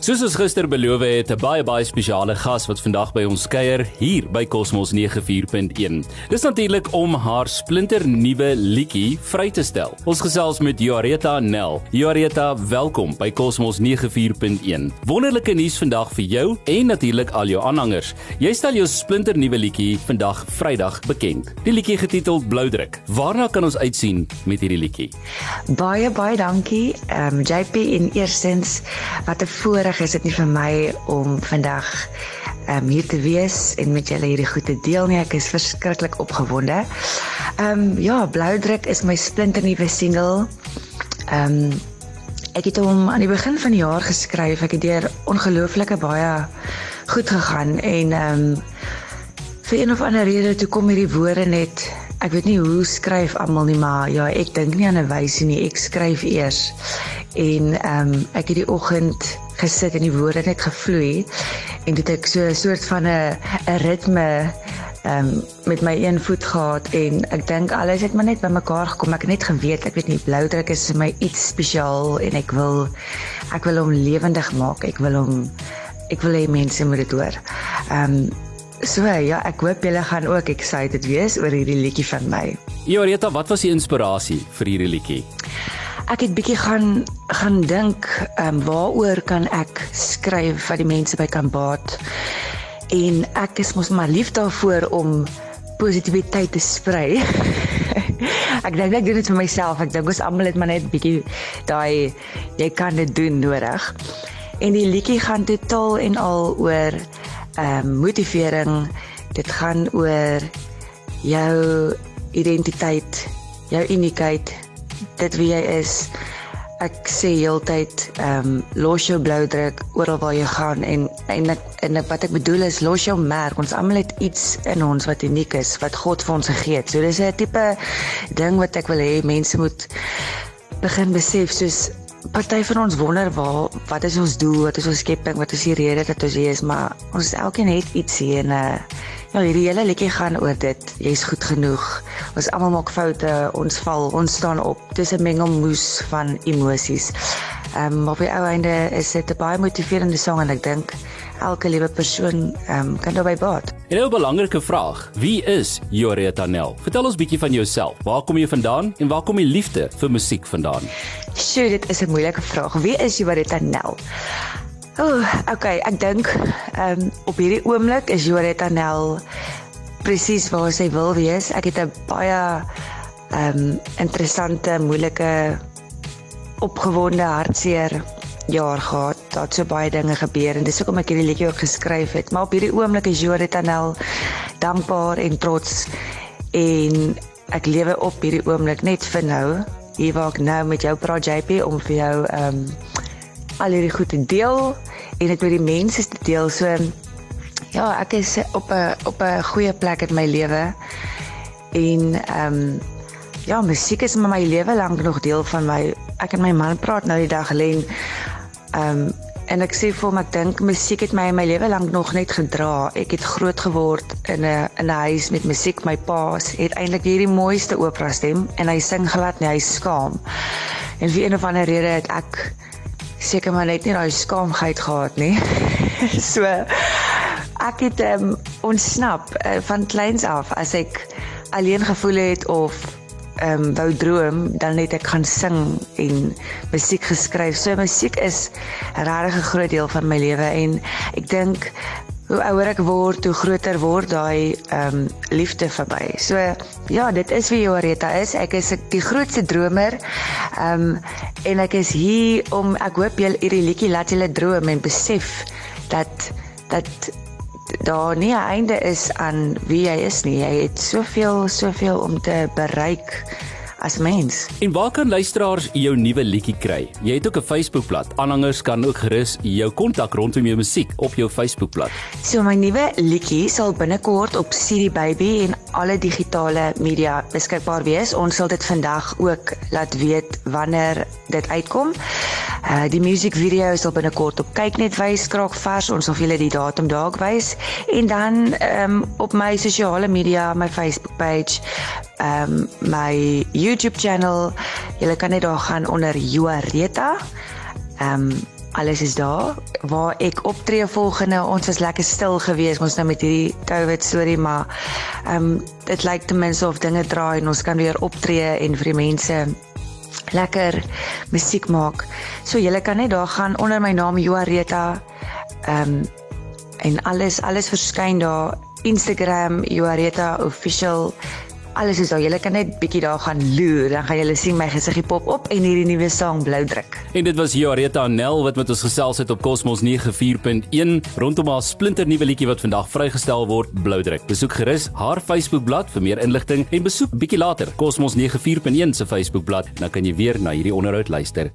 Soos ons gister beloof het, 'n baie baie spesiale gas wat vandag by ons kuier hier by Cosmos 94.1. Dis natuurlik om haar splinter nuwe liedjie vry te stel. Ons gesels met Joreta Nel. Joreta, welkom by Cosmos 94.1. Wonderlike nuus vandag vir jou en natuurlik al jou aanhangers. Jy stel jou splinter nuwe liedjie vandag Vrydag bekend. Die liedjie getiteld Bloudruk. Waarna kan ons uitsien met hierdie liedjie? Baie baie dankie. Ehm um, JP in eerstens wat 'n voorreg voorreg is dit nie vir my om vandag um, hier te wees en met julle hierdie goeie deel nie. Ek is verskriklik opgewonde. Ehm um, ja, Bloudruk is my splinternuwe single. Ehm um, ek het hom aan die begin van die jaar geskryf. Ek het deur ongelooflike baie goed gegaan en ehm um, vir een of ander rede toe kom hierdie woorde net Ek weet nie hoe skryf almal nie maar ja ek dink nie aan 'n wysie nie ek skryf eers en ehm um, ek het die oggend gesit en die woorde net gevloei en dit ek so 'n soort van 'n 'n ritme ehm um, met my een voet gehad en ek dink alles het maar net bymekaar gekom ek het net geweet ek weet nie bloudruk is vir my iets spesiaal en ek wil ek wil hom lewendig maak ek wil hom ek wil hê mense moet dit hoor ehm um, So ja, ek hoop julle gaan ook excited wees oor hierdie liedjie van my. Joreta, wat was die inspirasie vir hierdie liedjie? Ek het bietjie gaan gaan dink, ehm um, waaroor kan ek skryf wat die mense by kan baat? En ek is mos maar lief daarvoor om positiwiteit te sprei. ek dink ek doen dit vir myself. Ek dink ons almal het maar net bietjie daai jy kan dit doen nodig. En die liedjie gaan totaal en al oor ehm um, motivering. Dit gaan oor jou identiteit, jou uniekheid, dit wie jy is. Ek sê heeltyd, ehm um, los jou blou druk oral waar jy gaan en en ek, en wat ek bedoel is los jou merk. Ons almal het iets in ons wat uniek is, wat God vir ons gegee het. So dis 'n tipe ding wat ek wil hê mense moet begin besef soos party van ons wonder waar wat is ons doel, wat is ons skepping, wat is die rede dat ons hier is, maar ons elkeen het iets hier en uh Ja, hierdie hele liedjie gaan oor dit. Jy's goed genoeg. Ons almal maak foute, ons val, ons staan op. Dis 'n mengelmoes van emosies. Ehm um, op die ou einde is dit 'n baie motiverende sang en ek dink elke liewe persoon ehm um, kan daarbey baat. En 'n belangrike vraag, wie is Joreta Nel? Vertel ons bietjie van jouself. Waar kom jy vandaan en waar kom die liefde vir musiek vandaan? Sjoe, dit is 'n moeilike vraag. Wie is Joreta Nel? Ooh, okay, ek dink ehm um, op hierdie oomblik is Joretta Nel presies waar sy wil wees. Ek het 'n baie ehm um, interessante, moeilike opgewonde hartseer jaar gehad. Daar het so baie dinge gebeur en dis hoekom ek hierdie liedjie ook geskryf het. Maar op hierdie oomblik is Joretta Nel dankbaar en trots en ek lewe op hierdie oomblik net vir nou. Hier waar ek nou met jou praat JP om vir jou ehm um, al hierdie goed te deel en dit met die mense te deel. So ja, ek is op 'n op 'n goeie plek in my lewe. En ehm um, ja, musiek is my lewe lank nog deel van my. Ek en my man praat nou die dag alleen. Ehm um, en ek sê vir hom ek dink musiek het my in my lewe lank nog net gedra. Ek het groot geword in 'n in 'n huis met musiek. My pa het eintlik hierdie mooiste opera stem en hy sing glad nie, hy skaam. En vir een of ander rede het ek seker maar net nie daai skaamheid gehad nie. so ek het um, ontsnap uh, van kleins af as ek alleen gevoel het of ehm um, wou droom dan net ek gaan sing en musiek geskryf. So musiek is 'n regtig groot deel van my lewe en ek dink hoe ouer ek word, hoe groter word daai ehm um, liefde vir my. So ja, dit is wie Joreta is. Ek is die grootste dromer. Ehm um, en ek is hier om ek hoop julle hierdie liedjie laat julle droom en besef dat dat daar nie 'n einde is aan wie jy is nie. Jy het soveel soveel om te bereik as mens. En waar kan luisteraars jou nuwe liedjie kry? Jy het ook 'n Facebookblad. Aanhangers kan ook gerus jou kontak rondom jou musiek op jou Facebookblad. So my nuwe liedjie sal binnekort op CD Baby en alle digitale media beskikbaar wees. Ons sal dit vandag ook laat weet wanneer dit uitkom. Uh die musiekvideo sal binnekort op kyk net wys kraak vars. Ons sal vir julle die datum daar wys en dan ehm um, op my sosiale media, my Facebook page, ehm um, my YouTube channel. Jy kan net daar gaan onder Juareta. Ehm um, alles is daar. Waar ek optree volgende, ons was lekker stil geweest ons nou met hierdie COVID storie, maar ehm um, dit lyk ten minste of dinge draai en ons kan weer optree en vir die mense lekker musiek maak. So julle kan net daar gaan onder my naam Joareta. Ehm um, en alles alles verskyn daar Instagram Joareta official alles is daar. Jy kan net bietjie daar gaan loer, dan gaan jy sien my gesiggie pop op en hierdie nuwe sang blou druk. En dit was Jareta Nel wat met ons gesels het op Cosmos 94.1 rondom haar splinter nuwe liedjie wat vandag vrygestel word, blou druk. Besoek gerus haar Facebookblad vir meer inligting en besoek bietjie later Cosmos 94.1 se Facebookblad, dan kan jy weer na hierdie onderhoud luister.